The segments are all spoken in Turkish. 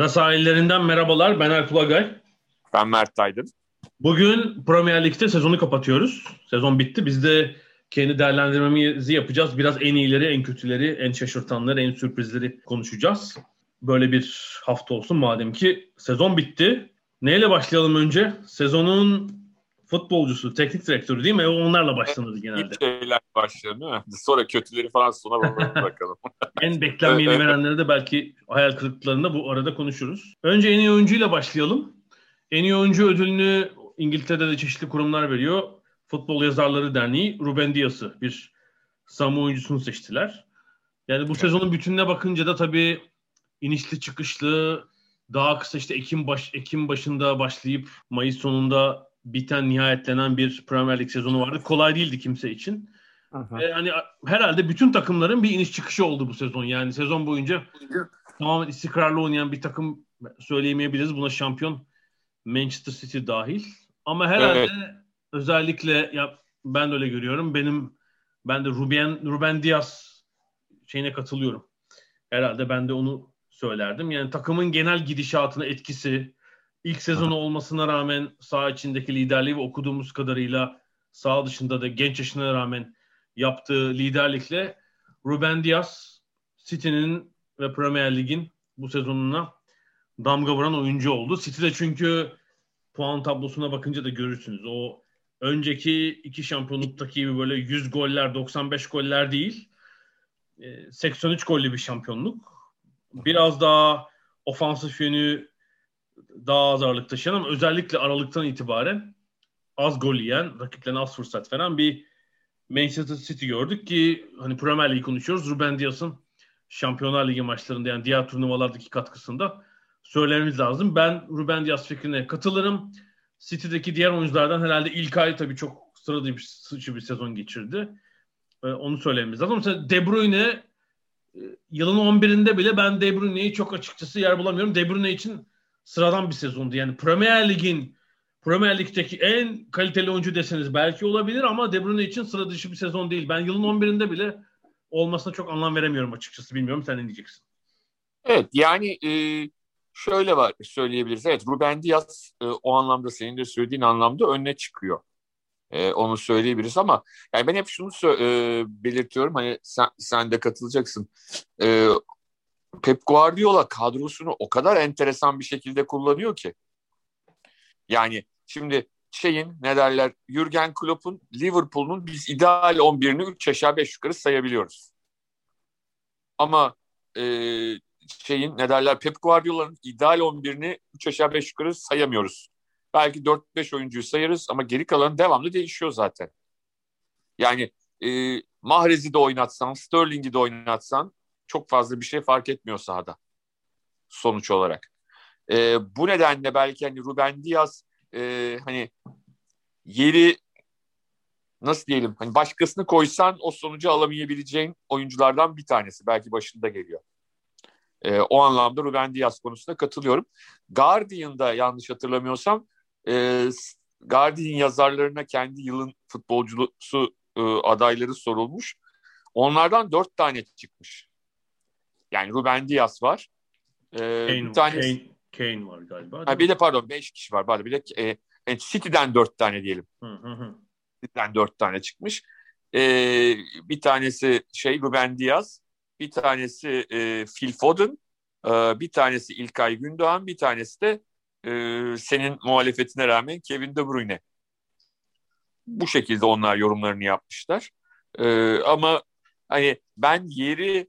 Ada sahillerinden merhabalar. Ben Alp Ulagay. Ben Mert Aydın. Bugün Premier Lig'de sezonu kapatıyoruz. Sezon bitti. Biz de kendi değerlendirmemizi yapacağız. Biraz en iyileri, en kötüleri, en şaşırtanları, en sürprizleri konuşacağız. Böyle bir hafta olsun madem ki sezon bitti. Neyle başlayalım önce? Sezonun futbolcusu, teknik direktörü değil mi? Onlarla başlanır genelde. İlk şeyler başlayalım değil mi? Sonra kötüleri falan sona bakalım. en beklenmeyeni verenleri de belki hayal kırıklıklarında bu arada konuşuruz. Önce en iyi oyuncuyla başlayalım. En iyi oyuncu ödülünü İngiltere'de de çeşitli kurumlar veriyor. Futbol Yazarları Derneği Ruben Dias'ı bir Samu oyuncusunu seçtiler. Yani bu sezonun bütününe bakınca da tabii inişli çıkışlı daha kısa işte Ekim baş Ekim başında başlayıp Mayıs sonunda biten nihayetlenen bir Premier Lig sezonu vardı. Kolay değildi kimse için. Aha. E, hani herhalde bütün takımların bir iniş çıkışı oldu bu sezon. Yani sezon boyunca tamamen istikrarlı oynayan bir takım söyleyemeyebiliriz. Buna şampiyon Manchester City dahil. Ama herhalde evet. özellikle ya ben de öyle görüyorum. Benim ben de Ruben Ruben Diaz şeyine katılıyorum. Herhalde ben de onu söylerdim. Yani takımın genel gidişatına etkisi, ilk sezonu olmasına rağmen sağ içindeki liderliği ve okuduğumuz kadarıyla sağ dışında da genç yaşına rağmen yaptığı liderlikle Ruben Diaz City'nin ve Premier Lig'in bu sezonuna damga vuran oyuncu oldu. City'de çünkü puan tablosuna bakınca da görürsünüz. O önceki iki şampiyonluktaki gibi böyle 100 goller, 95 goller değil. 83 gollü bir şampiyonluk. Biraz daha ofansif yönü daha az ağırlık taşıyan ama özellikle Aralık'tan itibaren az gol yiyen, rakiplerine az fırsat veren bir Manchester City gördük ki hani Premier League konuşuyoruz. Ruben Dias'ın Şampiyonlar Ligi maçlarında yani diğer turnuvalardaki katkısında söylememiz lazım. Ben Ruben Dias fikrine katılırım. City'deki diğer oyunculardan herhalde ilk ay tabii çok sıra dışı bir sezon geçirdi. Ee, onu söylememiz lazım. Mesela De Bruyne e, yılın 11'inde bile ben De Bruyne'yi çok açıkçası yer bulamıyorum. De Bruyne için sıradan bir sezondu. Yani Premier Lig'in Premier Lig'deki en kaliteli oyuncu deseniz belki olabilir ama De Bruyne için sıra dışı bir sezon değil. Ben yılın 11'inde bile olmasına çok anlam veremiyorum açıkçası. Bilmiyorum sen ne diyeceksin? Evet yani e, şöyle var söyleyebiliriz. Evet Ruben Diaz e, o anlamda senin de söylediğin anlamda önüne çıkıyor. E, onu söyleyebiliriz ama yani ben hep şunu e, belirtiyorum hani sen, sen de katılacaksın. E, Pep Guardiola kadrosunu o kadar enteresan bir şekilde kullanıyor ki. Yani şimdi şeyin ne derler Jurgen Klopp'un Liverpool'un biz ideal 11'ini 3 aşağı 5 yukarı sayabiliyoruz. Ama e, şeyin ne derler Pep Guardiola'nın ideal 11'ini 3 aşağı 5 yukarı sayamıyoruz. Belki 4-5 oyuncuyu sayarız ama geri kalan devamlı değişiyor zaten. Yani e, Mahrez'i de oynatsan, Sterling'i de oynatsan çok fazla bir şey fark etmiyor sahada sonuç olarak. E, bu nedenle belki hani Ruben Diaz e, hani yeri nasıl diyelim hani başkasını koysan o sonucu alamayabileceğin oyunculardan bir tanesi belki başında geliyor. E, o anlamda Ruben Diaz konusunda katılıyorum. Guardian'da yanlış hatırlamıyorsam e, Guardian yazarlarına kendi yılın futbolcusu e, adayları sorulmuş. Onlardan dört tane çıkmış. Yani Ruben Diaz var. Ee, Kane, bir tane Kane, Kane var galiba. Ha, bir de pardon beş kişi var. Pardon, bir de e, yani City'den dört tane diyelim. Hı hı hı. City'den dört tane çıkmış. Ee, bir tanesi şey Ruben Diaz, bir tanesi e, Phil Foden, e, bir tanesi İlkay Gündoğan, bir tanesi de e, senin muhalefetine rağmen Kevin De Bruyne. Bu şekilde onlar yorumlarını yapmışlar. E, ama hani ben yeri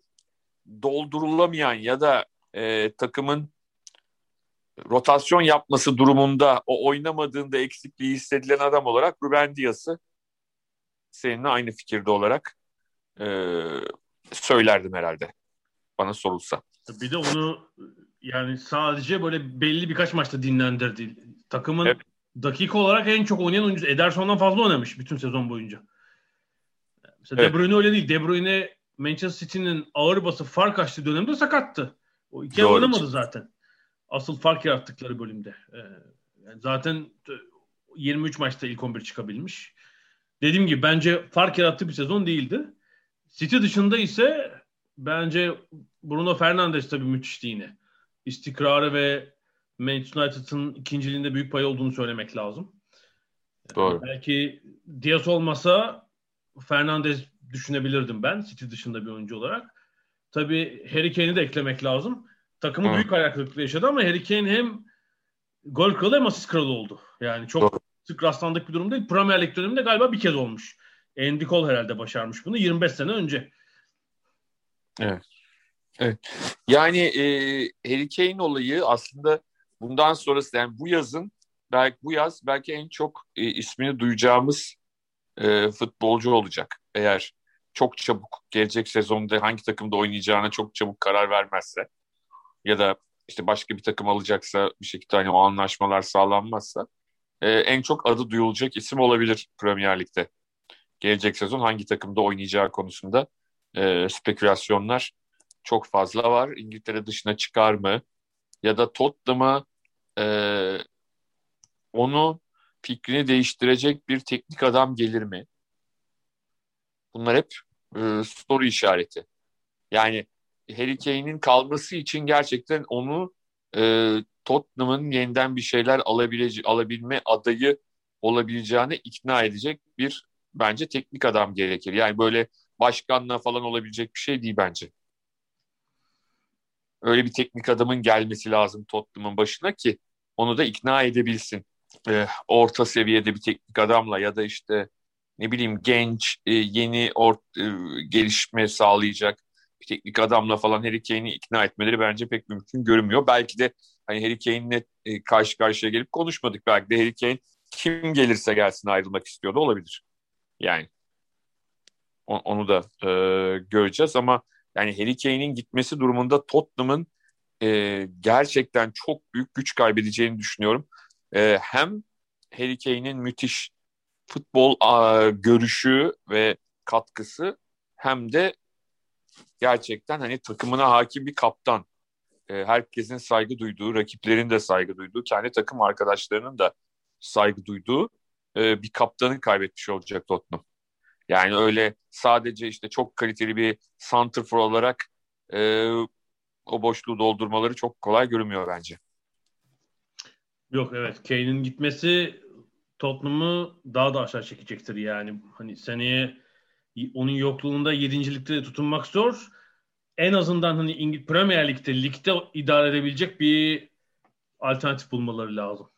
doldurulamayan ya da e, takımın rotasyon yapması durumunda o oynamadığında eksikliği hissedilen adam olarak Ruben Dias'ı seninle aynı fikirde olarak e, söylerdim herhalde bana sorulsa. Bir de onu yani sadece böyle belli birkaç maçta dinlendirdi. Takımın evet. dakika olarak en çok oynayan oyuncu Ederson'dan fazla oynamış bütün sezon boyunca. Mesela evet. De Bruyne öyle değil. De Bruyne Manchester City'nin ağır bası fark açtığı dönemde sakattı. O iki Doğru. oynamadı zaten. Asıl fark yarattıkları bölümde. Ee, yani zaten 23 maçta ilk 11 çıkabilmiş. Dediğim gibi bence fark yarattığı bir sezon değildi. City dışında ise bence Bruno Fernandes tabii müthişti yine. İstikrarı ve Manchester United'ın ikinciliğinde büyük pay olduğunu söylemek lazım. Doğru. Belki Diaz olmasa Fernandes düşünebilirdim ben City dışında bir oyuncu olarak. Tabii Harry Kane'i de eklemek lazım. Takımı Hı. büyük ayak kırıklığı yaşadı ama Harry Kane hem gol kralı hem asist kralı oldu. Yani çok Doğru. sık rastlandık bir durum değil. Premier Lig döneminde galiba bir kez olmuş. Andy Cole herhalde başarmış bunu 25 sene önce. Evet. Evet. Yani e, Harry Kane olayı aslında bundan sonrası yani bu yazın belki bu yaz belki en çok e, ismini duyacağımız e, futbolcu olacak. Eğer çok çabuk gelecek sezonda hangi takımda oynayacağına çok çabuk karar vermezse ya da işte başka bir takım alacaksa bir şekilde hani o anlaşmalar sağlanmazsa e, en çok adı duyulacak isim olabilir Premier Lig'de. Gelecek sezon hangi takımda oynayacağı konusunda e, spekülasyonlar çok fazla var. İngiltere dışına çıkar mı? Ya da Tottenham'a e, onu fikrini değiştirecek bir teknik adam gelir mi? Bunlar hep e, soru işareti. Yani Harry Kane'in kalması için gerçekten onu e, Tottenham'ın yeniden bir şeyler alabilece alabilme adayı olabileceğine ikna edecek bir bence teknik adam gerekir. Yani böyle başkanla falan olabilecek bir şey değil bence. Öyle bir teknik adamın gelmesi lazım Tottenham'ın başına ki onu da ikna edebilsin. E, orta seviyede bir teknik adamla ya da işte ne bileyim genç, e, yeni or, e, gelişme sağlayacak bir teknik adamla falan Harry Kane'i ikna etmeleri bence pek mümkün görünmüyor. Belki de hani Harry Kane'le e, karşı karşıya gelip konuşmadık. Belki de Harry Kane kim gelirse gelsin ayrılmak istiyordu olabilir. Yani onu da e, göreceğiz ama yani Harry Kane'in gitmesi durumunda Tottenham'ın e, gerçekten çok büyük güç kaybedeceğini düşünüyorum. E, hem Harry Kane'in müthiş futbol a, görüşü ve katkısı hem de gerçekten hani takımına hakim bir kaptan. E, herkesin saygı duyduğu, rakiplerin de saygı duyduğu, kendi takım arkadaşlarının da saygı duyduğu e, bir kaptanı kaybetmiş olacak Tottenham. Yani öyle sadece işte çok kaliteli bir santrfor olarak e, o boşluğu doldurmaları çok kolay görünmüyor bence. Yok evet Kane'in gitmesi Tottenham'ı daha da aşağı çekecektir yani. Hani seneye onun yokluğunda yedincilikte de tutunmak zor. En azından hani İngiliz Premier Lig'de ligde idare edebilecek bir alternatif bulmaları lazım.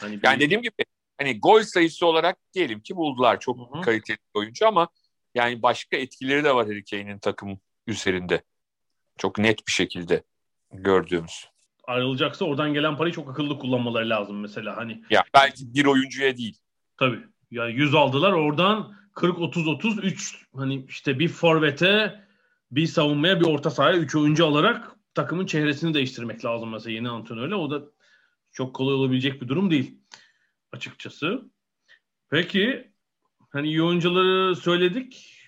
Hani yani bir... dediğim gibi hani gol sayısı olarak diyelim ki buldular çok Hı-hı. kaliteli oyuncu ama yani başka etkileri de var Harry Kane'in takım üzerinde. Çok net bir şekilde gördüğümüz. Ayrılacaksa oradan gelen parayı çok akıllı kullanmaları lazım mesela hani. Ya belki bir oyuncuya değil. Tabii. Yani 100 aldılar oradan 40 30 30 3 hani işte bir forvete, bir savunmaya, bir orta sahaya 3 oyuncu alarak takımın çehresini değiştirmek lazım mesela yeni antrenörle. O da çok kolay olabilecek bir durum değil açıkçası. Peki hani iyi oyuncuları söyledik.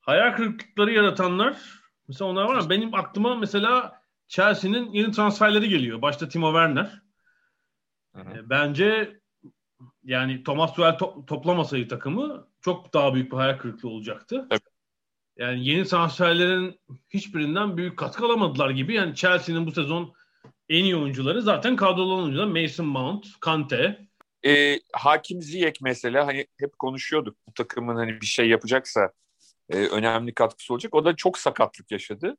Hayal kırıklıkları yaratanlar mesela onlar var mı? Benim aklıma mesela Chelsea'nin yeni transferleri geliyor. Başta Timo Werner. Hı hı. E, bence yani Thomas Tuchel to- toplamasaydı takımı çok daha büyük bir hayal kırıklığı olacaktı. Evet. Yani yeni transferlerin hiçbirinden büyük katkı alamadılar gibi. Yani Chelsea'nin bu sezon en iyi oyuncuları zaten kadrolu oyuncular. Mason Mount, Kante. E, Hakim Ziyech mesela hani hep konuşuyorduk bu takımın hani bir şey yapacaksa e, önemli katkısı olacak. O da çok sakatlık yaşadı.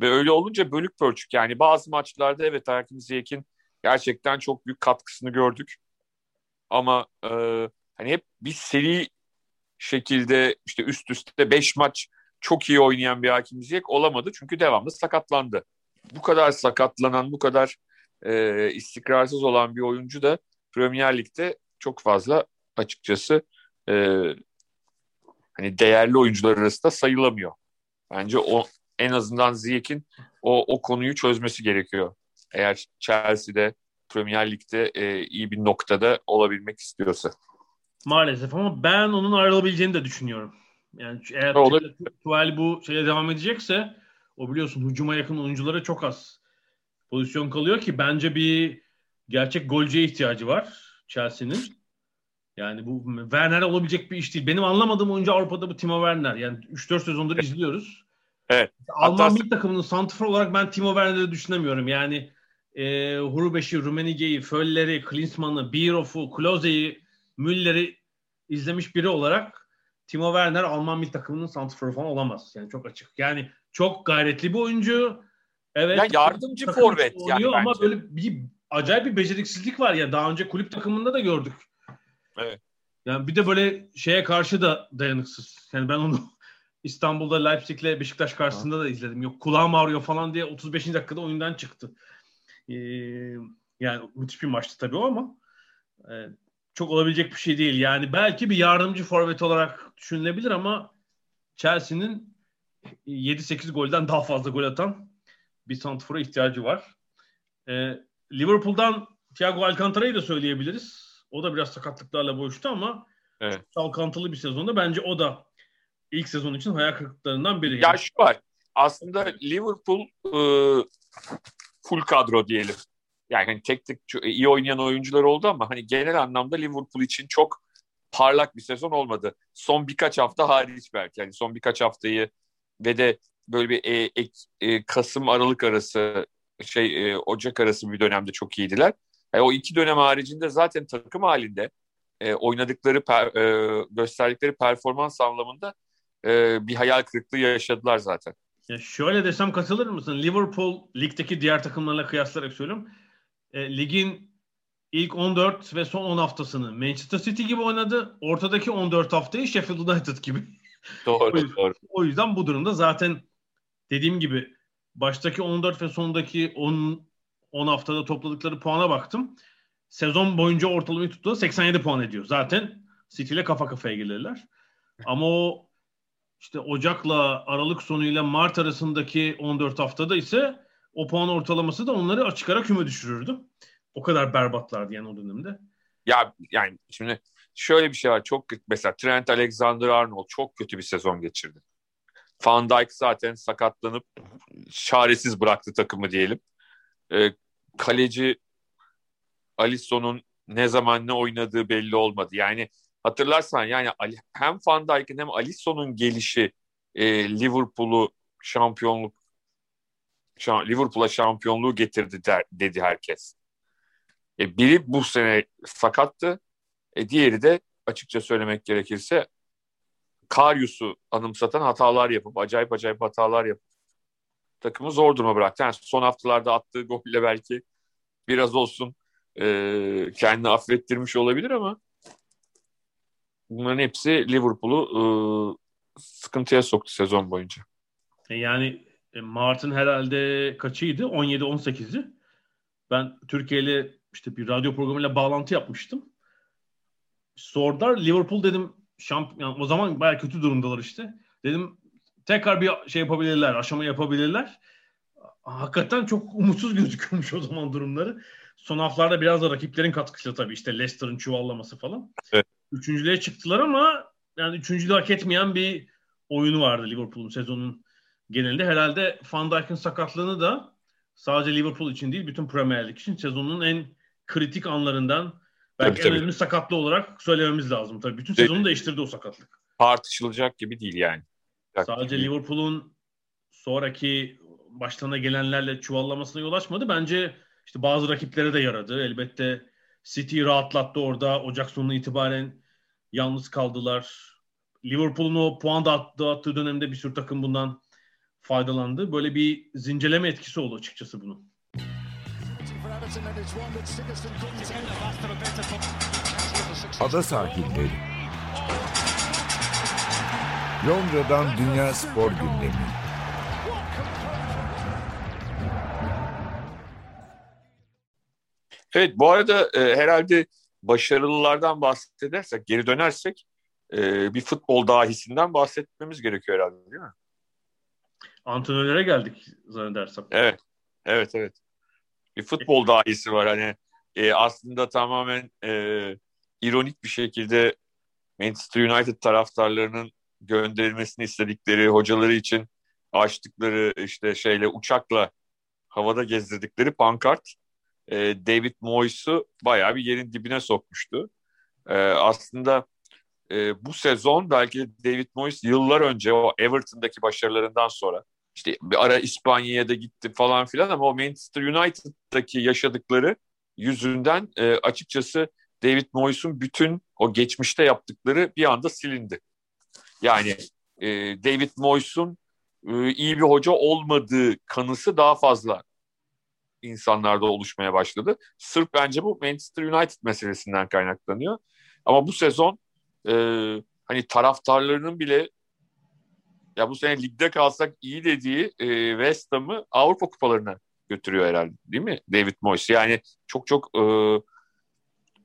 Ve öyle olunca bölük pörçük yani bazı maçlarda evet Hakim Ziyech'in gerçekten çok büyük katkısını gördük. Ama e, hani hep bir seri şekilde işte üst üste 5 maç çok iyi oynayan bir Hakim Ziyech olamadı. Çünkü devamlı sakatlandı. Bu kadar sakatlanan, bu kadar e, istikrarsız olan bir oyuncu da Premier Lig'de çok fazla açıkçası e, hani değerli oyuncular arasında sayılamıyor. Bence o en azından Ziyech'in o, o konuyu çözmesi gerekiyor. Eğer Chelsea'de Premier Lig'de e, iyi bir noktada olabilmek istiyorsa. Maalesef ama ben onun ayrılabileceğini de düşünüyorum. Yani eğer Tuval bu şeye devam edecekse o biliyorsun hücuma yakın oyunculara çok az pozisyon kalıyor ki bence bir gerçek golcüye ihtiyacı var Chelsea'nin. Yani bu Werner olabilecek bir iş değil. Benim anlamadığım oyuncu Avrupa'da bu Timo Werner. Yani 3-4 sezondur izliyoruz. Evet. Alman milli takımının santrfor olarak ben Timo Werner'i düşünemiyorum. Yani e, Hurubeş'i, Rumenige'yi, Föller'i, Klinsmann'ı, Bierhoff'u, Klose'yi, Müller'i izlemiş biri olarak Timo Werner Alman milli takımının santrforu falan olamaz. Yani çok açık. Yani çok gayretli bir oyuncu. Evet. Ya yardımcı forvet yani ama bence. böyle bir acayip bir beceriksizlik var ya. Daha önce kulüp takımında da gördük. Evet. Yani bir de böyle şeye karşı da dayanıksız. Yani ben onu İstanbul'da Leipzig'le Beşiktaş karşısında da izledim. Yok kulağım ağrıyor falan diye 35. dakikada oyundan çıktı. Ee, yani müthiş bir maçtı tabii o ama e, çok olabilecek bir şey değil. Yani belki bir yardımcı forvet olarak düşünülebilir ama Chelsea'nin 7-8 golden daha fazla gol atan bir santrfora ihtiyacı var. Ee, Liverpool'dan Thiago Alcantara'yı da söyleyebiliriz. O da biraz sakatlıklarla boğuştu ama evet. çalkantılı bir sezonda. Bence o da ilk sezon için hayal kırıklıklarından biri. Ya şu var. Aslında Liverpool e, full kadro diyelim. Yani hani tek tek iyi oynayan oyuncular oldu ama hani genel anlamda Liverpool için çok parlak bir sezon olmadı. Son birkaç hafta hariç belki. Yani son birkaç haftayı ve de böyle bir e, e, e, Kasım Aralık arası şey e, Ocak arası bir dönemde çok iyiydiler. Yani o iki dönem haricinde zaten takım halinde e, oynadıkları per, e, gösterdikleri performans anlamında e, bir hayal kırıklığı yaşadılar zaten. Ya şöyle desem katılır mısın? Liverpool ligdeki diğer takımlarla kıyaslayarak söylüyorum. E, ligin ilk 14 ve son 10 haftasını Manchester City gibi oynadı. Ortadaki 14 haftayı Sheffield United gibi. Doğru, o yüzden, doğru. O yüzden bu durumda zaten dediğim gibi baştaki 14 ve sondaki 10 10 haftada topladıkları puana baktım. Sezon boyunca ortalamayı tuttu 87 puan ediyor. Zaten City ile kafa kafaya gelirler. Ama o işte Ocak'la Aralık sonuyla Mart arasındaki 14 haftada ise o puan ortalaması da onları açık ara küme düşürürdü. O kadar berbatlardı yani o dönemde. Ya yani şimdi şöyle bir şey var. Çok mesela Trent Alexander-Arnold çok kötü bir sezon geçirdi. Van Dijk zaten sakatlanıp çaresiz bıraktı takımı diyelim. Ee, kaleci Alisson'un ne zaman ne oynadığı belli olmadı. Yani hatırlarsan yani hem Van Dijk'in hem Alisson'un gelişi e, Liverpool'u şampiyonluk Liverpool'a şampiyonluğu getirdi der, dedi herkes. E, biri bu sene sakattı. E, diğeri de açıkça söylemek gerekirse Karyus'u anımsatan hatalar yapıp acayip acayip hatalar yapıp takımı zor duruma bıraktı. Yani son haftalarda attığı golle belki biraz olsun e, kendini affettirmiş olabilir ama bunların hepsi Liverpool'u e, sıkıntıya soktu sezon boyunca. E, yani e, Mart'ın herhalde kaçıydı? 17-18'i. Ben Türkiye'yle işte bir radyo programıyla bağlantı yapmıştım. Sordular Liverpool dedim şampiyon o zaman baya kötü durumdalar işte. Dedim tekrar bir şey yapabilirler, aşama yapabilirler. Hakikaten çok umutsuz gözüküyormuş o zaman durumları. Son haftalarda biraz da rakiplerin katkısıyla tabii işte Leicester'ın çuvallaması falan. Evet. Üçüncülüğe çıktılar ama yani üçüncülüğü hak etmeyen bir oyunu vardı Liverpool'un sezonun genelinde. Herhalde Van Dijk'in sakatlığını da sadece Liverpool için değil bütün Premier Lig için sezonun en kritik anlarından belki tabii, en önemli sakatlı olarak söylememiz lazım. Tabii bütün sezonu değiştirdi o sakatlık. Tartışılacak gibi değil yani. Sadece Liverpool'un sonraki başlarına gelenlerle çuvallamasına yol açmadı. Bence işte bazı rakiplere de yaradı. Elbette City rahatlattı orada. Ocak sonuna itibaren yalnız kaldılar. Liverpool'un o puan dağıttığı dönemde bir sürü takım bundan faydalandı. Böyle bir zincirleme etkisi oldu açıkçası bunun. Ada sahilleri. Londra'dan Dünya Spor Gündemi. Evet bu arada e, herhalde başarılılardan bahsedersek, geri dönersek e, bir futbol dahisinden bahsetmemiz gerekiyor herhalde değil mi? Antrenörlere geldik zannedersem. Evet. Evet evet. Bir futbol dahisi var hani e, aslında tamamen e, ironik bir şekilde Manchester United taraftarlarının gönderilmesini istedikleri hocaları için açtıkları işte şeyle uçakla havada gezdirdikleri pankart e, David Moyes'u bayağı bir yerin dibine sokmuştu. E, aslında e, bu sezon belki David Moyes yıllar önce o Everton'daki başarılarından sonra işte bir ara İspanya'ya da gitti falan filan ama o Manchester United'daki yaşadıkları yüzünden e, açıkçası David Moyes'un bütün o geçmişte yaptıkları bir anda silindi. Yani e, David Moyes'un e, iyi bir hoca olmadığı kanısı daha fazla insanlarda oluşmaya başladı. Sırf bence bu Manchester United meselesinden kaynaklanıyor. Ama bu sezon e, hani taraftarlarının bile ya bu sene ligde kalsak iyi dediği e, West Ham'ı Avrupa kupalarına götürüyor herhalde değil mi David Moyes? Yani çok çok e,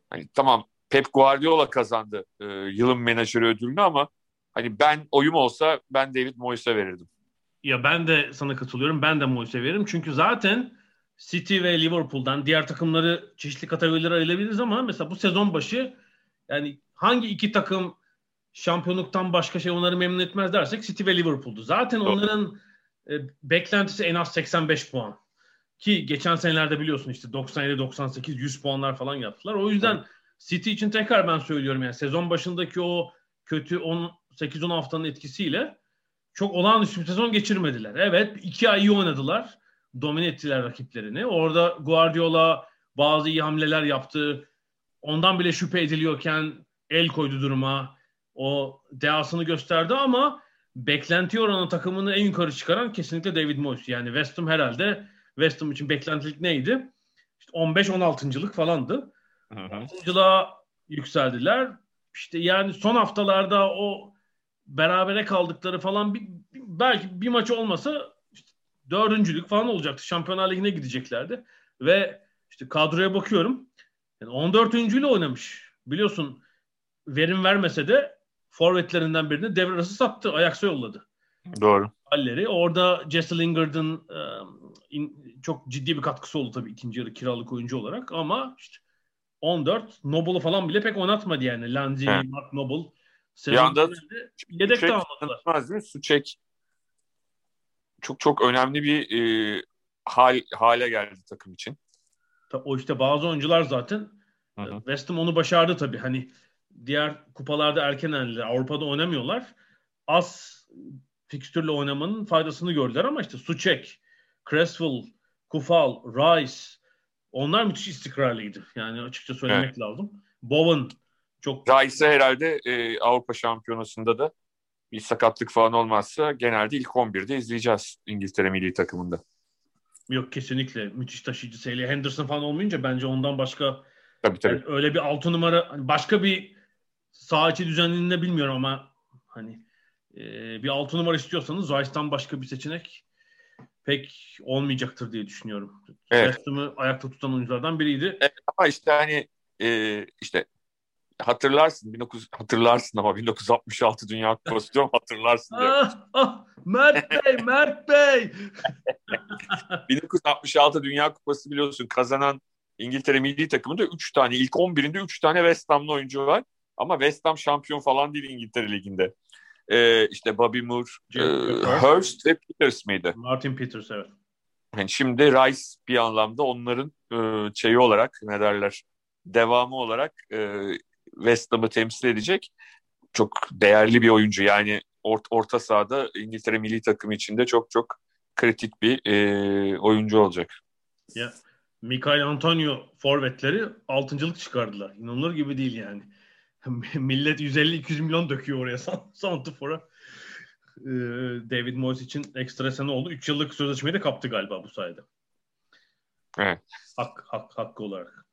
hani tamam Pep Guardiola kazandı e, yılın menajeri ödülünü ama hani ben oyum olsa ben David Moyes'e verirdim. Ya ben de sana katılıyorum. Ben de Moyes'e veririm. Çünkü zaten City ve Liverpool'dan diğer takımları çeşitli kategorilere ayırabiliriz ama mesela bu sezon başı yani hangi iki takım şampiyonluktan başka şey onları memnun etmez dersek City ve Liverpool'du. Zaten Doğru. onların e, beklentisi en az 85 puan. Ki geçen senelerde biliyorsun işte 97, 98, 100 puanlar falan yaptılar. O yüzden evet. City için tekrar ben söylüyorum yani sezon başındaki o kötü 8-10 haftanın etkisiyle çok olağanüstü bir sezon geçirmediler. Evet iki ay iyi oynadılar. Domine ettiler rakiplerini. Orada Guardiola bazı iyi hamleler yaptı. Ondan bile şüphe ediliyorken el koydu duruma. O dehasını gösterdi ama beklenti oranı takımını en yukarı çıkaran kesinlikle David Moyes. Yani West Ham herhalde West Ham için beklentilik neydi? İşte 15-16.lık falandı. 16'lığa yükseldiler. İşte yani son haftalarda o berabere kaldıkları falan bir, belki bir maç olmasa dördüncülük falan olacaktı. Şampiyonlar Ligi'ne gideceklerdi. Ve işte kadroya bakıyorum. Yani 14. ile oynamış. Biliyorsun verim vermese de forvetlerinden birini devre arası sattı. Ayaksa yolladı. Doğru. Halleri. Orada Jesse Lingard'ın çok ciddi bir katkısı oldu tabii ikinci yarı kiralık oyuncu olarak ama işte 14 Noble'u falan bile pek oynatmadı yani. Lanzi, Mark Noble. Bir anda yedek de almadılar. Suçek çok çok önemli bir e, hal hale geldi takım için. O işte bazı oyuncular zaten hı hı. West Ham onu başardı tabii. Hani diğer kupalarda erken eldiler. Avrupa'da oynamıyorlar. Az fikstürle oynamanın faydasını gördüler ama işte Suçek, Creswell, Kufal, Rice onlar müthiş istikrarlıydı. Yani açıkça söylemek evet. lazım. Bowen çok... Rice herhalde e, Avrupa Şampiyonası'nda da bir sakatlık falan olmazsa genelde ilk 11'de izleyeceğiz İngiltere milli takımında. Yok kesinlikle. Müthiş taşıyıcı Sally Henderson falan olmayınca bence ondan başka tabii, tabii. Yani öyle bir altı numara hani başka bir sağ içi düzenliğinde bilmiyorum ama hani e, bir altı numara istiyorsanız Rice'dan başka bir seçenek pek olmayacaktır diye düşünüyorum. Evet. West ayakta tutan oyunculardan biriydi. Evet, ama işte hani e, işte hatırlarsın 19 hatırlarsın ama 1966 Dünya Kupası diyorum hatırlarsın diyorum. Ah, ah, Mert Bey, Mert Bey. 1966 Dünya Kupası biliyorsun kazanan İngiltere milli takımında 3 tane ilk 11'inde 3 tane West Ham'lı oyuncu var. Ama West Ham şampiyon falan değil İngiltere Ligi'nde. Ee, işte Bobby Moore, e, Hurst ve Peters miydi? Martin Peters evet. Yani şimdi Rice bir anlamda onların e, şeyi olarak ne derler devamı olarak e, West Ham'ı temsil edecek çok değerli bir oyuncu. Yani orta, orta sahada İngiltere milli takımı içinde çok çok kritik bir e, oyuncu olacak. Ya Mikael Antonio forvetleri altıncılık çıkardılar. İnanılır gibi değil yani. Millet 150-200 milyon döküyor oraya Santifor'a. Ee, David Moyes için ekstra sene oldu. 3 yıllık sözleşmeyi de kaptı galiba bu sayede. Evet. Hak, hak, hakkı olarak.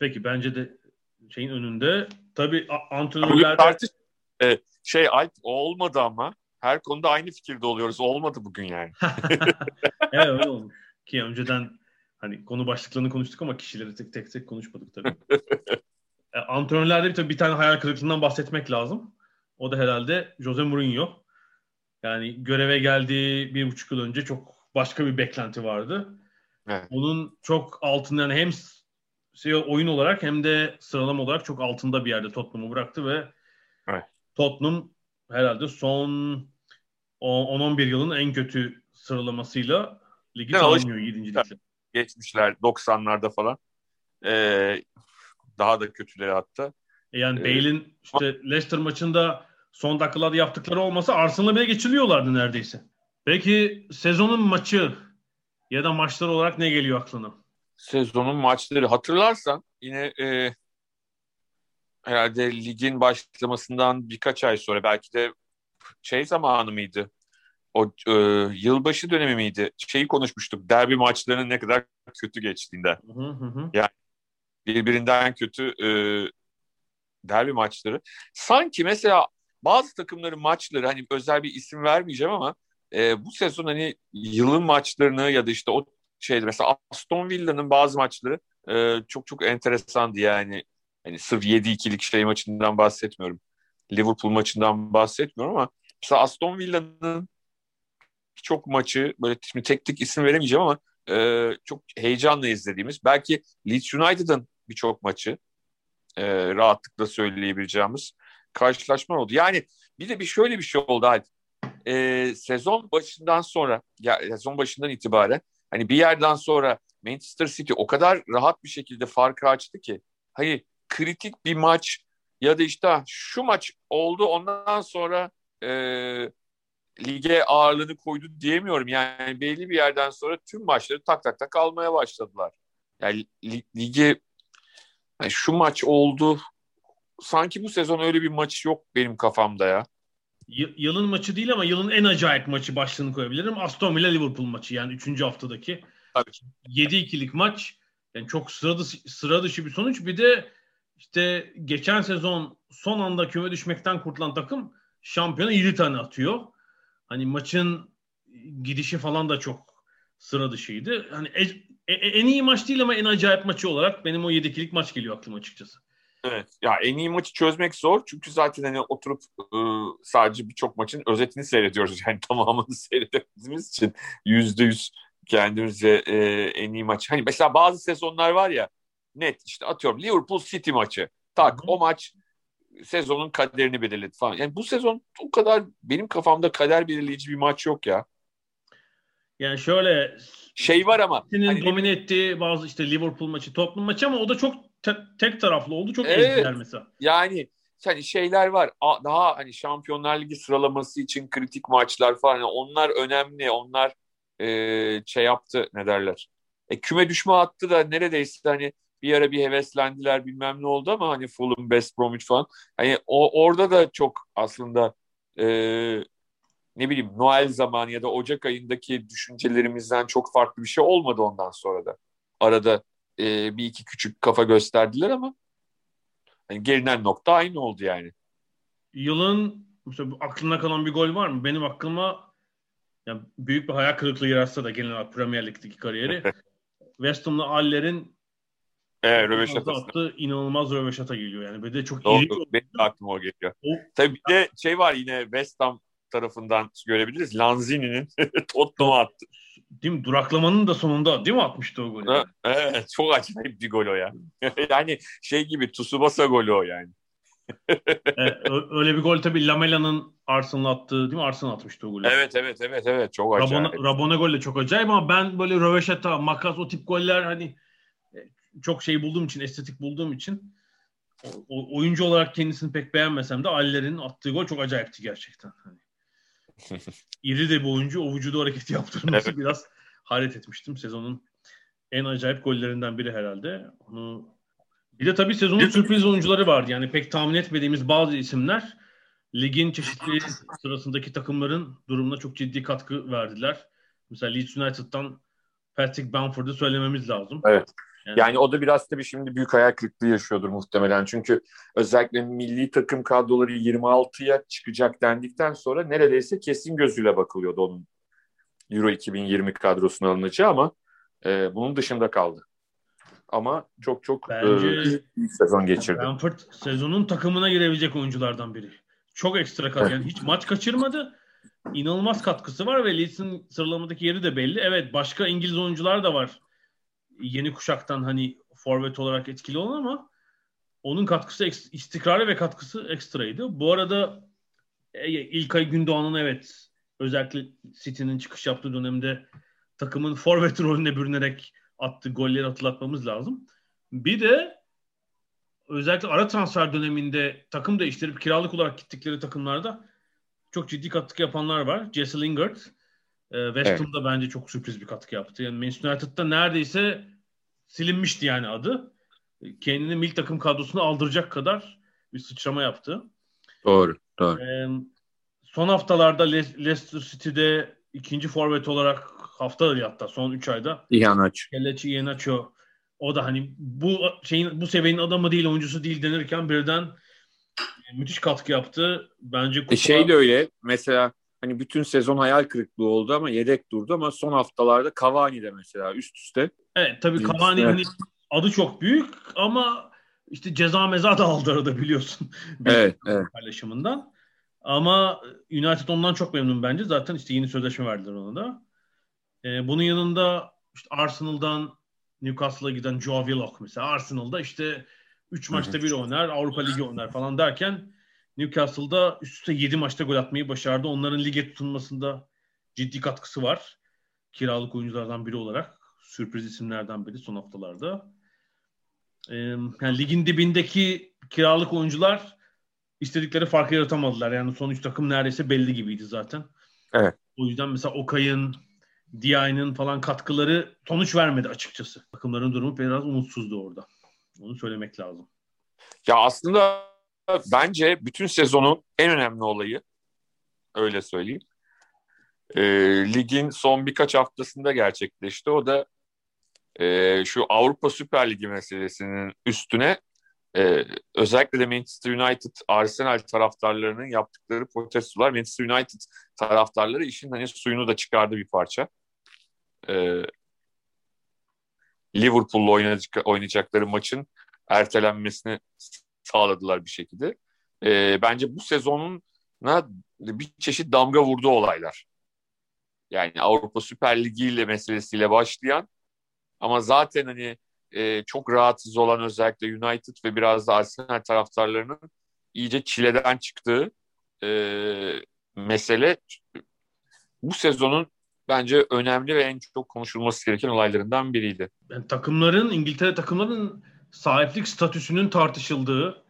Peki bence de şeyin önünde tabii antrenörler tartış e, şey Alp olmadı ama her konuda aynı fikirde oluyoruz. Olmadı bugün yani. evet öyle oldu. Ki önceden hani konu başlıklarını konuştuk ama kişileri tek tek tek konuşmadık tabii. e, antrenörlerde bir, tabii bir tane hayal kırıklığından bahsetmek lazım. O da herhalde Jose Mourinho. Yani göreve geldiği bir buçuk yıl önce çok başka bir beklenti vardı. Evet. Onun çok altından hem şey, oyun olarak hem de sıralama olarak çok altında bir yerde Tottenham'ı bıraktı ve evet. Tottenham herhalde son 10-11 yılın en kötü sıralamasıyla ligi tamamlıyor 7. ligde. Geçmişler 90'larda falan. Ee, daha da kötüleri hatta. E yani ee, Bale'in işte Leicester maçında son dakikalarda yaptıkları olmasa Arsenal'a bile geçiliyorlardı neredeyse. Peki sezonun maçı ya da maçlar olarak ne geliyor aklına? Sezonun maçları hatırlarsan yine e, herhalde ligin başlamasından birkaç ay sonra belki de şey zamanı mıydı? O e, yılbaşı dönemi miydi? Şeyi konuşmuştuk. Derbi maçlarının ne kadar kötü geçtiğinde. Hı hı. Yani birbirinden kötü e, derbi maçları. Sanki mesela bazı takımların maçları hani özel bir isim vermeyeceğim ama e, bu sezon hani yılın maçlarını ya da işte o şeydi mesela Aston Villa'nın bazı maçları e, çok çok enteresandı yani. Hani sırf 7-2'lik şey maçından bahsetmiyorum. Liverpool maçından bahsetmiyorum ama mesela Aston Villa'nın çok maçı böyle şimdi tek tek isim veremeyeceğim ama e, çok heyecanla izlediğimiz belki Leeds United'ın birçok maçı e, rahatlıkla söyleyebileceğimiz karşılaşma oldu. Yani bir de bir şöyle bir şey oldu Alp. E, sezon başından sonra ya sezon başından itibaren hani bir yerden sonra Manchester City o kadar rahat bir şekilde farkı açtı ki hani kritik bir maç ya da işte şu maç oldu ondan sonra e, lige ağırlığını koydu diyemiyorum. Yani belli bir yerden sonra tüm maçları tak tak tak almaya başladılar. Yani lige yani şu maç oldu. Sanki bu sezon öyle bir maç yok benim kafamda ya. Y- yılın maçı değil ama yılın en acayip maçı başlığını koyabilirim. Aston Villa Liverpool maçı yani 3. haftadaki. Tabii. 7-2'lik maç. Yani çok sıra dışı, sıra dışı bir sonuç. Bir de işte geçen sezon son anda küme düşmekten kurtulan takım şampiyona 7 tane atıyor. Hani maçın gidişi falan da çok sıra dışıydı. Hani e, e, en iyi maç değil ama en acayip maçı olarak benim o 7'kilik maç geliyor aklıma açıkçası. Evet. Ya en iyi maçı çözmek zor. Çünkü zaten hani oturup ıı, sadece birçok maçın özetini seyrediyoruz. Yani tamamını seyrettiğimiz için yüzde yüz kendimize e, en iyi maç. Hani mesela bazı sezonlar var ya net işte atıyorum Liverpool City maçı. Tak Hı-hı. o maç sezonun kaderini belirledi falan. Yani bu sezon o kadar benim kafamda kader belirleyici bir maç yok ya. Yani şöyle şey var ama senin hani domine ettiği bazı işte Liverpool maçı, Tottenham maçı ama o da çok te- tek taraflı oldu. Çok evet, ezdiler mesela. Yani hani şeyler var. Daha hani Şampiyonlar Ligi sıralaması için kritik maçlar falan. Yani onlar önemli. Onlar e, şey yaptı ne derler. E, küme düşme hattı da neredeyse hani bir ara bir heveslendiler bilmem ne oldu ama hani Fulham, West Bromwich falan. Hani o, orada da çok aslında e, ne bileyim Noel zamanı ya da Ocak ayındaki düşüncelerimizden çok farklı bir şey olmadı ondan sonra da. Arada e, bir iki küçük kafa gösterdiler ama yani gelinen nokta aynı oldu yani. Yılın mesela aklına kalan bir gol var mı? Benim aklıma yani büyük bir hayal kırıklığı yaratsa da genel olarak Premier Lig'deki kariyeri. West Ham'la Aller'in Evet, röveşata. Attı, inanılmaz röveşata geliyor yani. Bir de çok Doğru, iri. Benim de aklıma o geliyor. O, Tabii bir de şey var yine West Ham tarafından görebiliriz. Lanzini'nin Tottenham'a attı. Değil mi? Duraklamanın da sonunda değil mi atmıştı o golü? Evet çok acayip bir gol o ya. yani şey gibi Tsubasa golü o yani. evet, öyle bir gol tabii Lamela'nın Arsenal attığı değil mi? Arsenal atmıştı o golü. Evet evet evet evet çok acayip. Rabona, Rabona gol de çok acayip ama ben böyle röveşata, makas o tip goller hani e, çok şey bulduğum için, estetik bulduğum için o, oyuncu olarak kendisini pek beğenmesem de Aller'in attığı gol çok acayipti gerçekten. Hani iri de bir oyuncu o vücudu hareketi yaptırması evet. biraz hayret etmiştim. Sezonun en acayip gollerinden biri herhalde. Onu bir de tabii sezonun sürpriz oyuncuları vardı. Yani pek tahmin etmediğimiz bazı isimler ligin çeşitli sırasındaki takımların durumuna çok ciddi katkı verdiler. Mesela Leeds United'dan Patrick Bamford'u söylememiz lazım. Evet. Yani, yani o da biraz tabii şimdi büyük hayal kırıklığı yaşıyordur muhtemelen. Çünkü özellikle milli takım kadroları 26'ya çıkacak dendikten sonra neredeyse kesin gözüyle bakılıyordu onun Euro 2020 kadrosuna alınacağı ama e, bunun dışında kaldı. Ama çok çok Bence, e, iyi sezon geçirdi. Bamford sezonun takımına girebilecek oyunculardan biri. çok ekstra katkı. Yani hiç maç kaçırmadı. İnanılmaz katkısı var ve Leeds'in sıralamadaki yeri de belli. Evet başka İngiliz oyuncular da var. Yeni kuşaktan hani forvet olarak etkili olan ama onun katkısı istikrarı ve katkısı ekstraydı. Bu arada e, İlkay Gündoğan'ın evet özellikle City'nin çıkış yaptığı dönemde takımın forvet rolüne bürünerek attığı golleri hatırlatmamız lazım. Bir de özellikle ara transfer döneminde takım değiştirip kiralık olarak gittikleri takımlarda çok ciddi katkı yapanlar var. Jesse Lingard e, West evet. Ham'da bence çok sürpriz bir katkı yaptı. Yani Manchester United'da neredeyse silinmişti yani adı. Kendini milli takım kadrosuna aldıracak kadar bir sıçrama yaptı. Doğru, doğru. Ee, son haftalarda Le- Leicester City'de ikinci forvet olarak hafta hatta son 3 ayda. Iheanacho. Kelechi Iheanacho. O da hani bu şeyin bu seviyenin adamı değil, oyuncusu değil denirken birden e, müthiş katkı yaptı. Bence kupa... e şey de öyle. Mesela hani bütün sezon hayal kırıklığı oldu ama yedek durdu ama son haftalarda Cavani de mesela üst üste. Evet tabii Cavani'nin evet. adı çok büyük ama işte ceza meza da aldı arada biliyorsun. evet, evet. Paylaşımından. Ama United ondan çok memnun bence. Zaten işte yeni sözleşme verdiler ona da. Ee, bunun yanında işte Arsenal'dan Newcastle'a giden Joe Willock mesela. Arsenal'da işte 3 maçta bir oynar, Avrupa Ligi oynar falan derken Newcastle'da üst üste 7 maçta gol atmayı başardı. Onların lige tutunmasında ciddi katkısı var. Kiralık oyunculardan biri olarak. Sürpriz isimlerden biri son haftalarda. Ee, yani ligin dibindeki kiralık oyuncular istedikleri farkı yaratamadılar. Yani son üç takım neredeyse belli gibiydi zaten. Evet. O yüzden mesela Okay'ın, Diay'ın falan katkıları sonuç vermedi açıkçası. Takımların durumu biraz umutsuzdu orada. Onu söylemek lazım. Ya aslında bence bütün sezonun en önemli olayı öyle söyleyeyim. E, ligin son birkaç haftasında gerçekleşti. O da e, şu Avrupa Süper Ligi meselesinin üstüne e, özellikle de Manchester United, Arsenal taraftarlarının yaptıkları protestolar Manchester United taraftarları işin hani suyunu da çıkardı bir parça. E, Liverpool'la oynayacak, oynayacakları maçın ertelenmesini sağladılar bir şekilde. E, bence bu sezonuna bir çeşit damga vurdu olaylar. Yani Avrupa Süper Ligi ile meselesiyle başlayan ama zaten hani e, çok rahatsız olan özellikle United ve biraz da Arsenal taraftarlarının iyice çileden çıktığı e, mesele bu sezonun bence önemli ve en çok konuşulması gereken olaylarından biriydi. Yani takımların, İngiltere takımların sahiplik statüsünün tartışıldığı,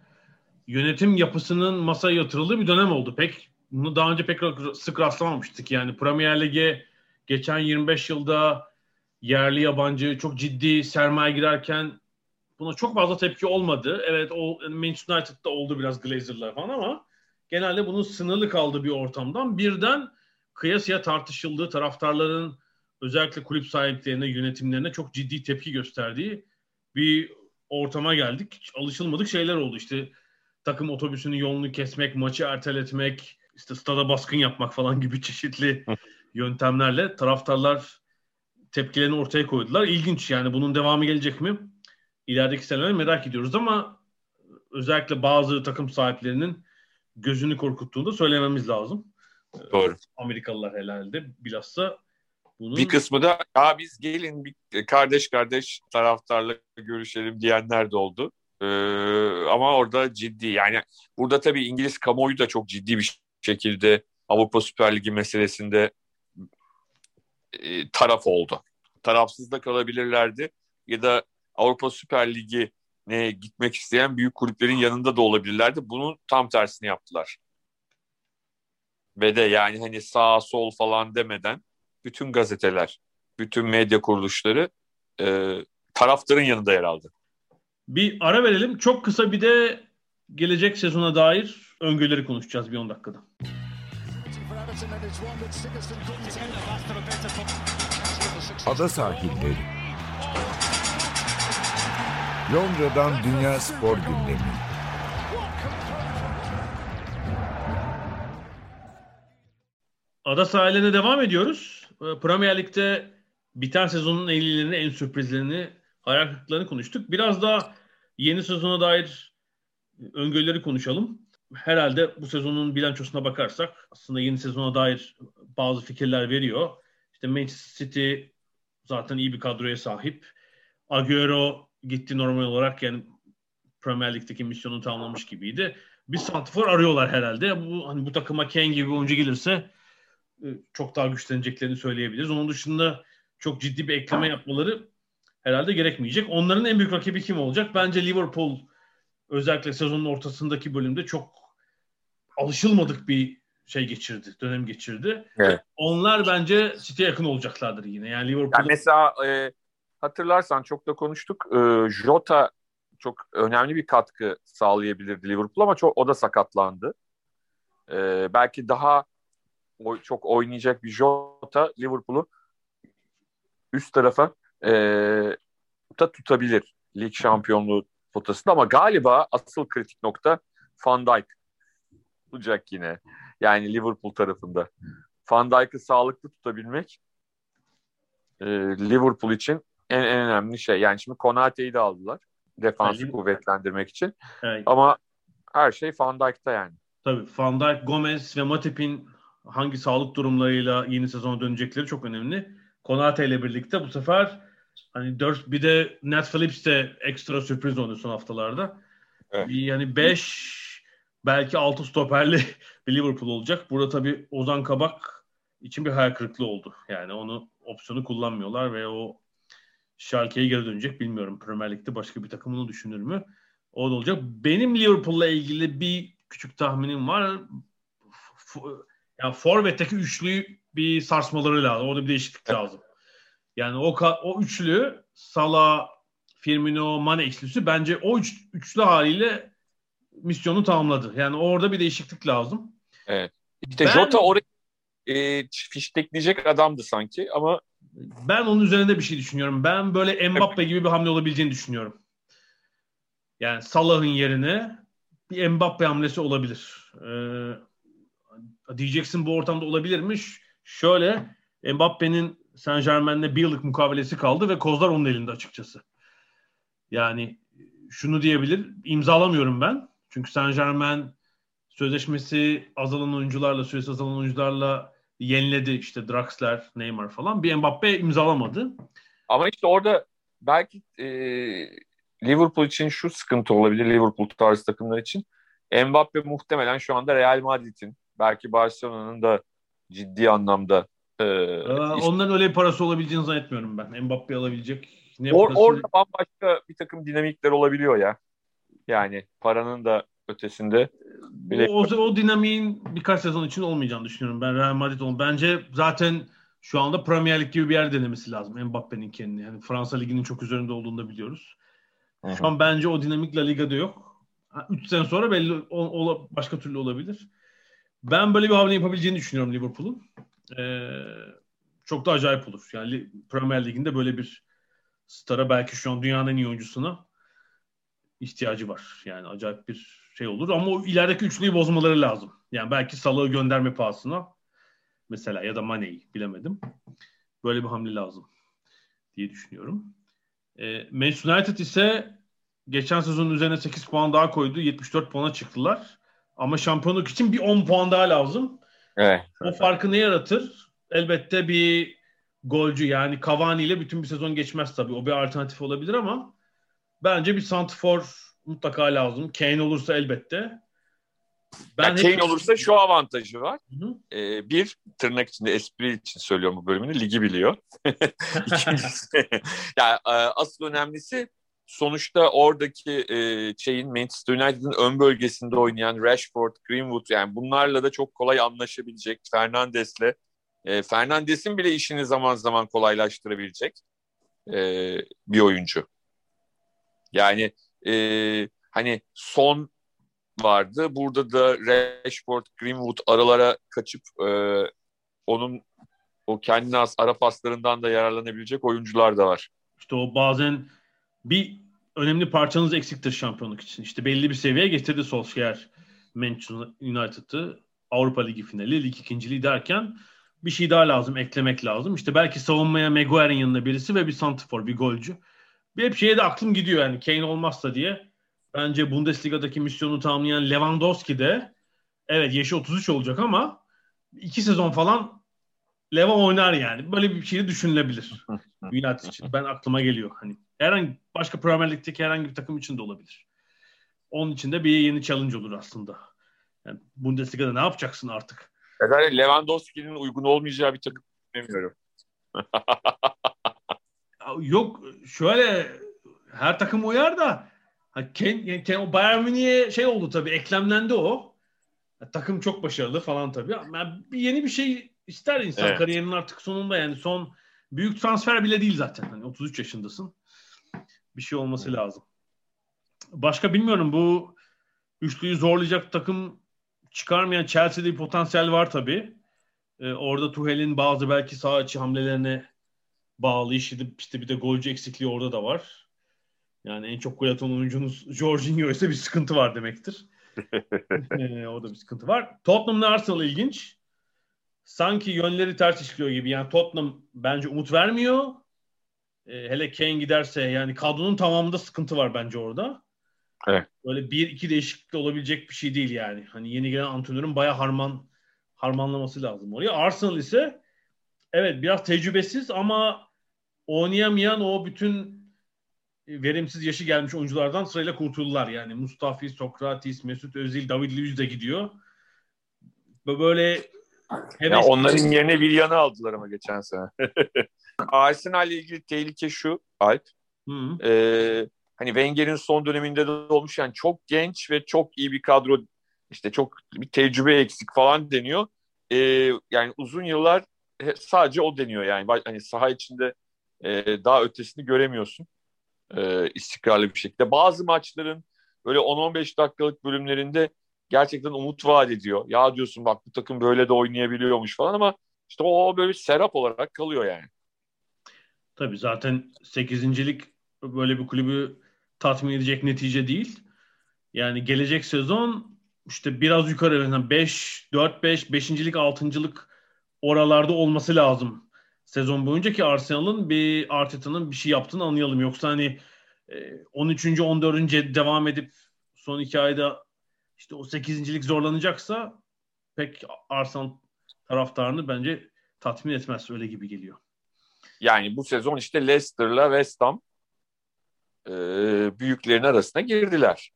yönetim yapısının masaya yatırıldığı bir dönem oldu. Pek bunu daha önce pek sık rastlamamıştık. Yani Premier Lig'e geçen 25 yılda yerli yabancı çok ciddi sermaye girerken buna çok fazla tepki olmadı. Evet o Manchester United'da oldu biraz Glazer'lar falan ama genelde bunun sınırlı kaldığı bir ortamdan birden kıyasıya tartışıldığı taraftarların özellikle kulüp sahiplerine, yönetimlerine çok ciddi tepki gösterdiği bir ortama geldik. Hiç alışılmadık şeyler oldu. İşte takım otobüsünün yolunu kesmek, maçı erteletmek, işte stada baskın yapmak falan gibi çeşitli yöntemlerle taraftarlar tepkilerini ortaya koydular. İlginç yani bunun devamı gelecek mi? İlerideki seneler merak ediyoruz ama özellikle bazı takım sahiplerinin gözünü korkuttuğunu da söylememiz lazım. Doğru. Amerikalılar herhalde bilhassa bunun... Bir kısmı da ya biz gelin bir kardeş kardeş taraftarla görüşelim diyenler de oldu. Ee, ama orada ciddi yani burada tabii İngiliz kamuoyu da çok ciddi bir şekilde Avrupa Süper Ligi meselesinde e, taraf oldu. Tarafsız da kalabilirlerdi ya da Avrupa Süper Ligi ne gitmek isteyen büyük kulüplerin yanında da olabilirlerdi. Bunun tam tersini yaptılar. Ve de yani hani sağ sol falan demeden bütün gazeteler, bütün medya kuruluşları e, taraftarın yanında yer aldı. Bir ara verelim. Çok kısa bir de gelecek sezona dair öngörüleri konuşacağız bir 10 dakikada. Ada sahilleri. Londra'dan Dünya Spor Gündemi. Ada sahiline devam ediyoruz. Ee, Premier Lig'de biten sezonun en iyilerini, en sürprizlerini, hayal konuştuk. Biraz daha yeni sezona dair öngörüleri konuşalım. Herhalde bu sezonun bilançosuna bakarsak aslında yeni sezona dair bazı fikirler veriyor. İşte Manchester City zaten iyi bir kadroya sahip. Agüero gitti normal olarak yani Premier Lig'deki misyonu tamamlamış gibiydi. Bir santifor arıyorlar herhalde. Bu hani bu takıma Kane gibi bir oyuncu gelirse e, çok daha güçleneceklerini söyleyebiliriz. Onun dışında çok ciddi bir ekleme yapmaları herhalde gerekmeyecek. Onların en büyük rakibi kim olacak? Bence Liverpool özellikle sezonun ortasındaki bölümde çok alışılmadık bir şey geçirdi, dönem geçirdi. Evet. Onlar bence City'ye yakın olacaklardır yine. Yani Liverpool Yani mesela e, hatırlarsan çok da konuştuk. E, Jota çok önemli bir katkı sağlayabilirdi Liverpool ama çok o da sakatlandı. E, belki daha o, çok oynayacak bir Jota Liverpool'u üst tarafa e, da tutabilir lig şampiyonluğu potasında ama galiba asıl kritik nokta Van Dijk olacak yine. Yani Liverpool tarafında. Van Dijk'ı sağlıklı tutabilmek e, Liverpool için en, en önemli şey. Yani şimdi Konate'yi de aldılar. Defansı Yani- kuvvetlendirmek için. yani, Ama her şey Van Dijk'ta yani. tabii Van Dijk, Gomez ve Matip'in hangi sağlık durumlarıyla yeni sezona dönecekleri çok önemli. Konate ile birlikte bu sefer hani 4 bir de Nat Phillips de ekstra sürpriz oldu son haftalarda. Evet. Yani 5 belki 6 stoperli bir Liverpool olacak. Burada tabii Ozan Kabak için bir hayal kırıklığı oldu. Yani onu opsiyonu kullanmıyorlar ve o Schalke'ye geri dönecek bilmiyorum. Premier Lig'de başka bir takım onu düşünür mü? O da olacak. Benim Liverpool'la ilgili bir küçük tahminim var. F- ya forvetteki üçlüyü bir sarsmaları lazım. Orada bir değişiklik lazım. Yani o o üçlü Salah, Firmino, Mane ikilisi bence o üç, üçlü haliyle misyonu tamamladı. Yani orada bir değişiklik lazım. İşte Ben- Jota oraya e, fiştekleyecek adamdı sanki ama Ben onun üzerinde bir şey düşünüyorum. Ben böyle Mbappe gibi bir hamle olabileceğini düşünüyorum. Yani Salah'ın yerine bir Mbappe hamlesi olabilir. Ee, diyeceksin bu ortamda olabilirmiş. Şöyle Mbappe'nin Saint Germain'le bir yıllık mukavelesi kaldı ve kozlar onun elinde açıkçası. Yani şunu diyebilir. imzalamıyorum ben. Çünkü Saint Germain sözleşmesi azalan oyuncularla, süresi azalan oyuncularla yeniledi. işte Draxler, Neymar falan. Bir Mbappe imzalamadı. ama işte orada belki e, Liverpool için şu sıkıntı olabilir Liverpool tarzı takımlar için. Mbappe muhtemelen şu anda Real Madrid'in belki Barcelona'nın da ciddi anlamda e, Aa, işte onların öyle bir parası olabileceğini zannetmiyorum ben. Mbappe alabilecek. Ne or- parası- orada bambaşka bir takım dinamikler olabiliyor ya. Yani paranın da ötesinde. bile- o, o, o dinamiğin birkaç sezon için olmayacağını düşünüyorum. Ben Real Madrid ol. Bence zaten şu anda Premier Lig gibi bir yer denemesi lazım Mbappe'nin kendini. Yani Fransa Ligi'nin çok üzerinde olduğunu da biliyoruz. Şu an bence o dinamik La Liga'da yok. 3 sene sonra belli o, o- başka türlü olabilir. Ben böyle bir hamle yapabileceğini düşünüyorum Liverpool'un. Ee, çok da acayip olur. Yani Premier Lig'inde böyle bir stara belki şu an dünyanın en iyi oyuncusuna ihtiyacı var. Yani acayip bir şey olur ama o ilerideki üçlüyü bozmaları lazım. Yani belki Salah'ı gönderme pahasına mesela ya da Mane'yi bilemedim. Böyle bir hamle lazım diye düşünüyorum. E, Manchester United ise geçen sezonun üzerine 8 puan daha koydu. 74 puana çıktılar. Ama şampiyonluk için bir 10 puan daha lazım. Evet. O farkı ne yaratır? Elbette bir golcü yani Cavani ile bütün bir sezon geçmez tabii. O bir alternatif olabilir ama bence bir santrfor mutlaka lazım. Kane olursa elbette. Ben hep- Kane olursa şu avantajı var. Hı hı. Ee, bir tırnak içinde espri için söylüyorum bu bölümünü ligi biliyor. İkincisi yani e, asıl önemlisi sonuçta oradaki e, şeyin Manchester United'ın ön bölgesinde oynayan Rashford, Greenwood yani bunlarla da çok kolay anlaşabilecek Fernandes'le e, Fernandes'in bile işini zaman zaman kolaylaştırabilecek e, bir oyuncu. Yani e, hani son vardı. Burada da Rashford, Greenwood aralara kaçıp e, onun o kendine has ara paslarından da yararlanabilecek oyuncular da var. İşte o bazen bir önemli parçanız eksiktir şampiyonluk için. İşte belli bir seviyeye getirdi Solskjaer Manchester United'ı Avrupa Ligi finali, lig ikinciliği derken bir şey daha lazım, eklemek lazım. İşte belki savunmaya Maguire'in yanında birisi ve bir santifor, bir golcü. Bir hep şeye de aklım gidiyor yani Kane olmazsa diye. bence Bundesliga'daki misyonu tamamlayan Lewandowski de evet yaşı 33 olacak ama iki sezon falan Leva oynar yani. Böyle bir şey düşünülebilir. United için. Ben aklıma geliyor. Hani herhangi başka Premier Lig'deki herhangi bir takım için de olabilir. Onun için de bir yeni challenge olur aslında. Yani Bundesliga'da ne yapacaksın artık? Yani Lewandowski'nin uygun olmayacağı bir takım bilmiyorum. Yok şöyle her takım uyar da Ken, yani o Bayern Münih'e şey oldu tabii eklemlendi o. Takım çok başarılı falan tabii. Yani bir yeni bir şey ister insan evet. kariyerinin artık sonunda yani son büyük transfer bile değil zaten. Hani 33 yaşındasın. Bir şey olması lazım. Başka bilmiyorum bu üçlüyü zorlayacak takım çıkarmayan Chelsea'de bir potansiyel var tabii. Ee, orada Tuhel'in bazı belki sağ içi hamlelerine bağlı işte, işte bir de golcü eksikliği orada da var. Yani en çok gol atan oyuncunuz Jorginho ise bir sıkıntı var demektir. ee, orada bir sıkıntı var. Tottenham'la Arsenal ilginç. Sanki yönleri ters işliyor gibi. Yani Tottenham bence umut vermiyor. Ee, hele Kane giderse yani kadronun tamamında sıkıntı var bence orada. Evet. Böyle bir iki değişiklikle olabilecek bir şey değil yani. Hani yeni gelen antrenörün baya harman harmanlaması lazım oraya. Arsenal ise evet biraz tecrübesiz ama oynayamayan o bütün verimsiz yaşı gelmiş oyunculardan sırayla kurtuldular. Yani Mustafi, Sokratis, Mesut Özil, David Luiz de gidiyor. Böyle ya onların yerine bir yanı aldılar ama geçen sene. Arsenal ile ilgili tehlike şu Alp. Hı. Ee, hani Wenger'in son döneminde de olmuş yani çok genç ve çok iyi bir kadro işte çok bir tecrübe eksik falan deniyor. Ee, yani uzun yıllar sadece o deniyor yani hani saha içinde e, daha ötesini göremiyorsun e, istikrarlı bir şekilde. Bazı maçların böyle 10-15 dakikalık bölümlerinde gerçekten umut vaat ediyor. Ya diyorsun bak bu takım böyle de oynayabiliyormuş falan ama işte o böyle serap olarak kalıyor yani. Tabii zaten 8.lik böyle bir kulübü tatmin edecek netice değil. Yani gelecek sezon işte biraz yukarı 5, 4, 5, 5.lik, 6.lık oralarda olması lazım sezon boyunca ki Arsenal'ın bir Arteta'nın bir şey yaptığını anlayalım. Yoksa hani 13. E, 14. devam edip son iki ayda işte o 8.lik zorlanacaksa pek Arsenal taraftarını bence tatmin etmez öyle gibi geliyor. Yani bu sezon işte Leicester'la West Ham e, büyüklerin arasına girdiler.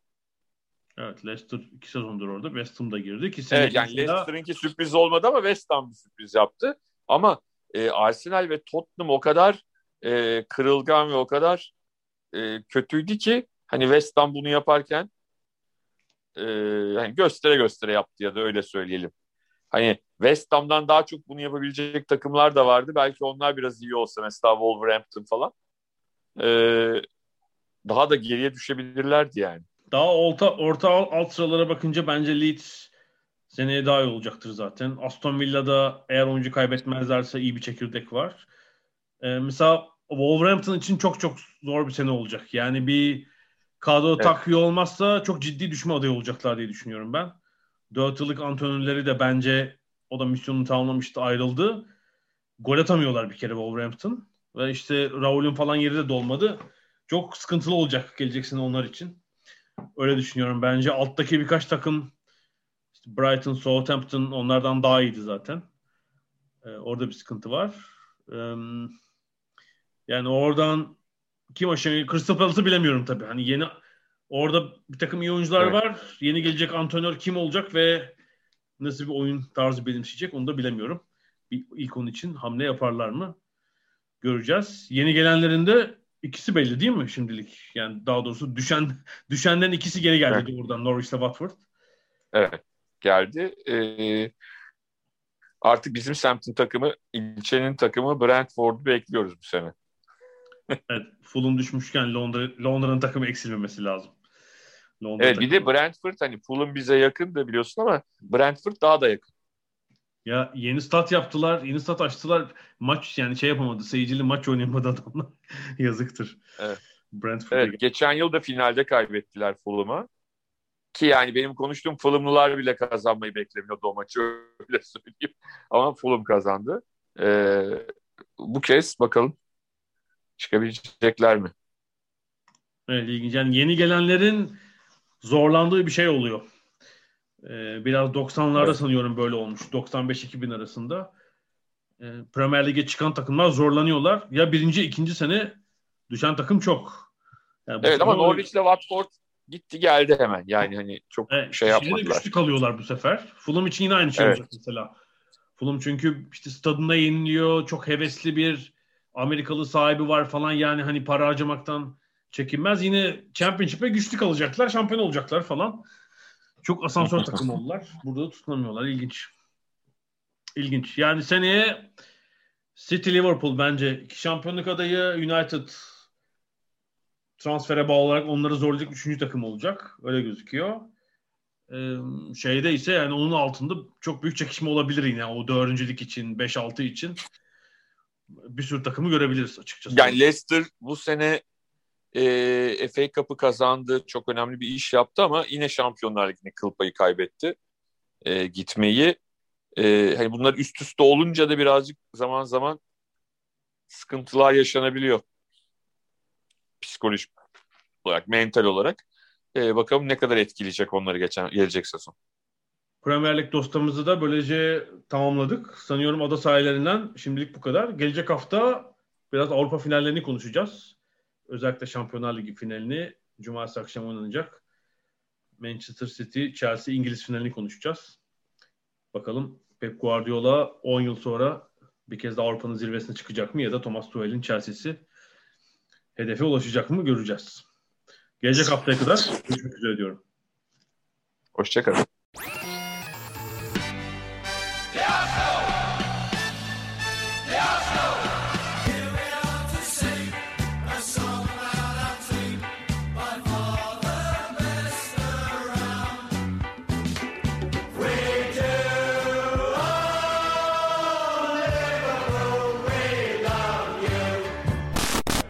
Evet Leicester iki sezondur orada. West Ham da girdi. ki. evet yani mesela... Leicester'ınki sürpriz olmadı ama West Ham bir sürpriz yaptı. Ama e, Arsenal ve Tottenham o kadar e, kırılgan ve o kadar e, kötüydü ki hani West Ham bunu yaparken e, yani göstere göstere yaptı ya da öyle söyleyelim. Hani West Ham'dan daha çok bunu yapabilecek takımlar da vardı. Belki onlar biraz iyi olsa mesela Wolverhampton falan. E, daha da geriye düşebilirlerdi yani. Daha orta, orta alt sıralara bakınca bence Leeds seneye daha iyi olacaktır zaten. Aston Villa'da eğer oyuncu kaybetmezlerse iyi bir çekirdek var. Ee, mesela Wolverhampton için çok çok zor bir sene olacak. Yani bir kadro evet. takviye olmazsa çok ciddi düşme adayı olacaklar diye düşünüyorum ben. Dört yıllık antrenörleri de bence o da misyonunu tamamlamıştı ayrıldı. Gol atamıyorlar bir kere Wolverhampton. Ve işte Raul'ün falan yeri de dolmadı. Çok sıkıntılı olacak gelecek sene onlar için. Öyle düşünüyorum. Bence alttaki birkaç takım işte Brighton, Southampton onlardan daha iyiydi zaten. Ee, orada bir sıkıntı var. Ee, yani oradan kim aşağı Crystal Palace'ı bilemiyorum tabii. Hani yeni orada bir takım iyi oyuncular evet. var. Yeni gelecek antrenör kim olacak ve nasıl bir oyun tarzı benimseyecek onu da bilemiyorum. Bir, ilk onun için hamle yaparlar mı? Göreceğiz. Yeni gelenlerin de ikisi belli değil mi şimdilik? Yani daha doğrusu düşen düşenden ikisi geri geldi evet. buradan Norwich ile Watford. Evet geldi. Ee, artık bizim semtin takımı, ilçenin takımı Brentford'u bekliyoruz bu sene. evet, Fulham düşmüşken Londra Londra'nın takımı eksilmemesi lazım. Londra evet takımı. bir de Brentford hani Fulham bize yakın da biliyorsun ama Brentford daha da yakın. Ya yeni stat yaptılar, yeni stat açtılar. Maç yani şey yapamadı, seyircili maç oynayamadı adamlar. Yazıktır. Evet. Brentford'a evet, geçen yıl da finalde kaybettiler Fulham'a. Ki yani benim konuştuğum Fulham'lılar bile kazanmayı beklemiyordu o maçı öyle söyleyeyim. Ama Fulham kazandı. Ee, bu kez bakalım çıkabilecekler mi? Evet ilginç. Yani yeni gelenlerin zorlandığı bir şey oluyor. Ee, biraz 90'larda evet. sanıyorum böyle olmuş. 95-2000 arasında. Ee, Premier Lig'e çıkan takımlar zorlanıyorlar. Ya birinci, ikinci sene düşen takım çok. Yani evet ama Norwich ile Watford gitti geldi hemen. Yani hani çok evet, şey yapmadılar. güçlü kalıyorlar bu sefer. Fulham için yine aynı şey evet. olacak mesela. Fulham çünkü işte stadında yeniliyor. Çok hevesli bir Amerikalı sahibi var falan yani hani para harcamaktan çekinmez. Yine Championship'e güçlü kalacaklar. Şampiyon olacaklar falan. Çok asansör takım oldular. Burada da tutunamıyorlar. İlginç. İlginç. Yani seneye City Liverpool bence şampiyonluk adayı United transfere bağlı olarak onları zorlayacak üçüncü takım olacak. Öyle gözüküyor. Ee, şeyde ise yani onun altında çok büyük çekişme olabilir yine o dördüncülük için, 5-6 için bir sürü takımı görebiliriz açıkçası. Yani Leicester bu sene e, FA Cup'ı kazandı. Çok önemli bir iş yaptı ama yine Şampiyonlar Ligi'ne kıl payı kaybetti. E, gitmeyi. E, hani bunlar üst üste olunca da birazcık zaman zaman sıkıntılar yaşanabiliyor. Psikolojik olarak, mental olarak. E, bakalım ne kadar etkileyecek onları geçen gelecek sezon. Premier Lig dostlarımızı da böylece tamamladık. Sanıyorum ada sahillerinden şimdilik bu kadar. Gelecek hafta biraz Avrupa finallerini konuşacağız. Özellikle Şampiyonlar Ligi finalini Cumartesi akşam oynanacak. Manchester City, Chelsea İngiliz finalini konuşacağız. Bakalım Pep Guardiola 10 yıl sonra bir kez de Avrupa'nın zirvesine çıkacak mı ya da Thomas Tuchel'in Chelsea'si hedefe ulaşacak mı göreceğiz. Gelecek haftaya kadar görüşmek üzere diyorum. Hoşçakalın.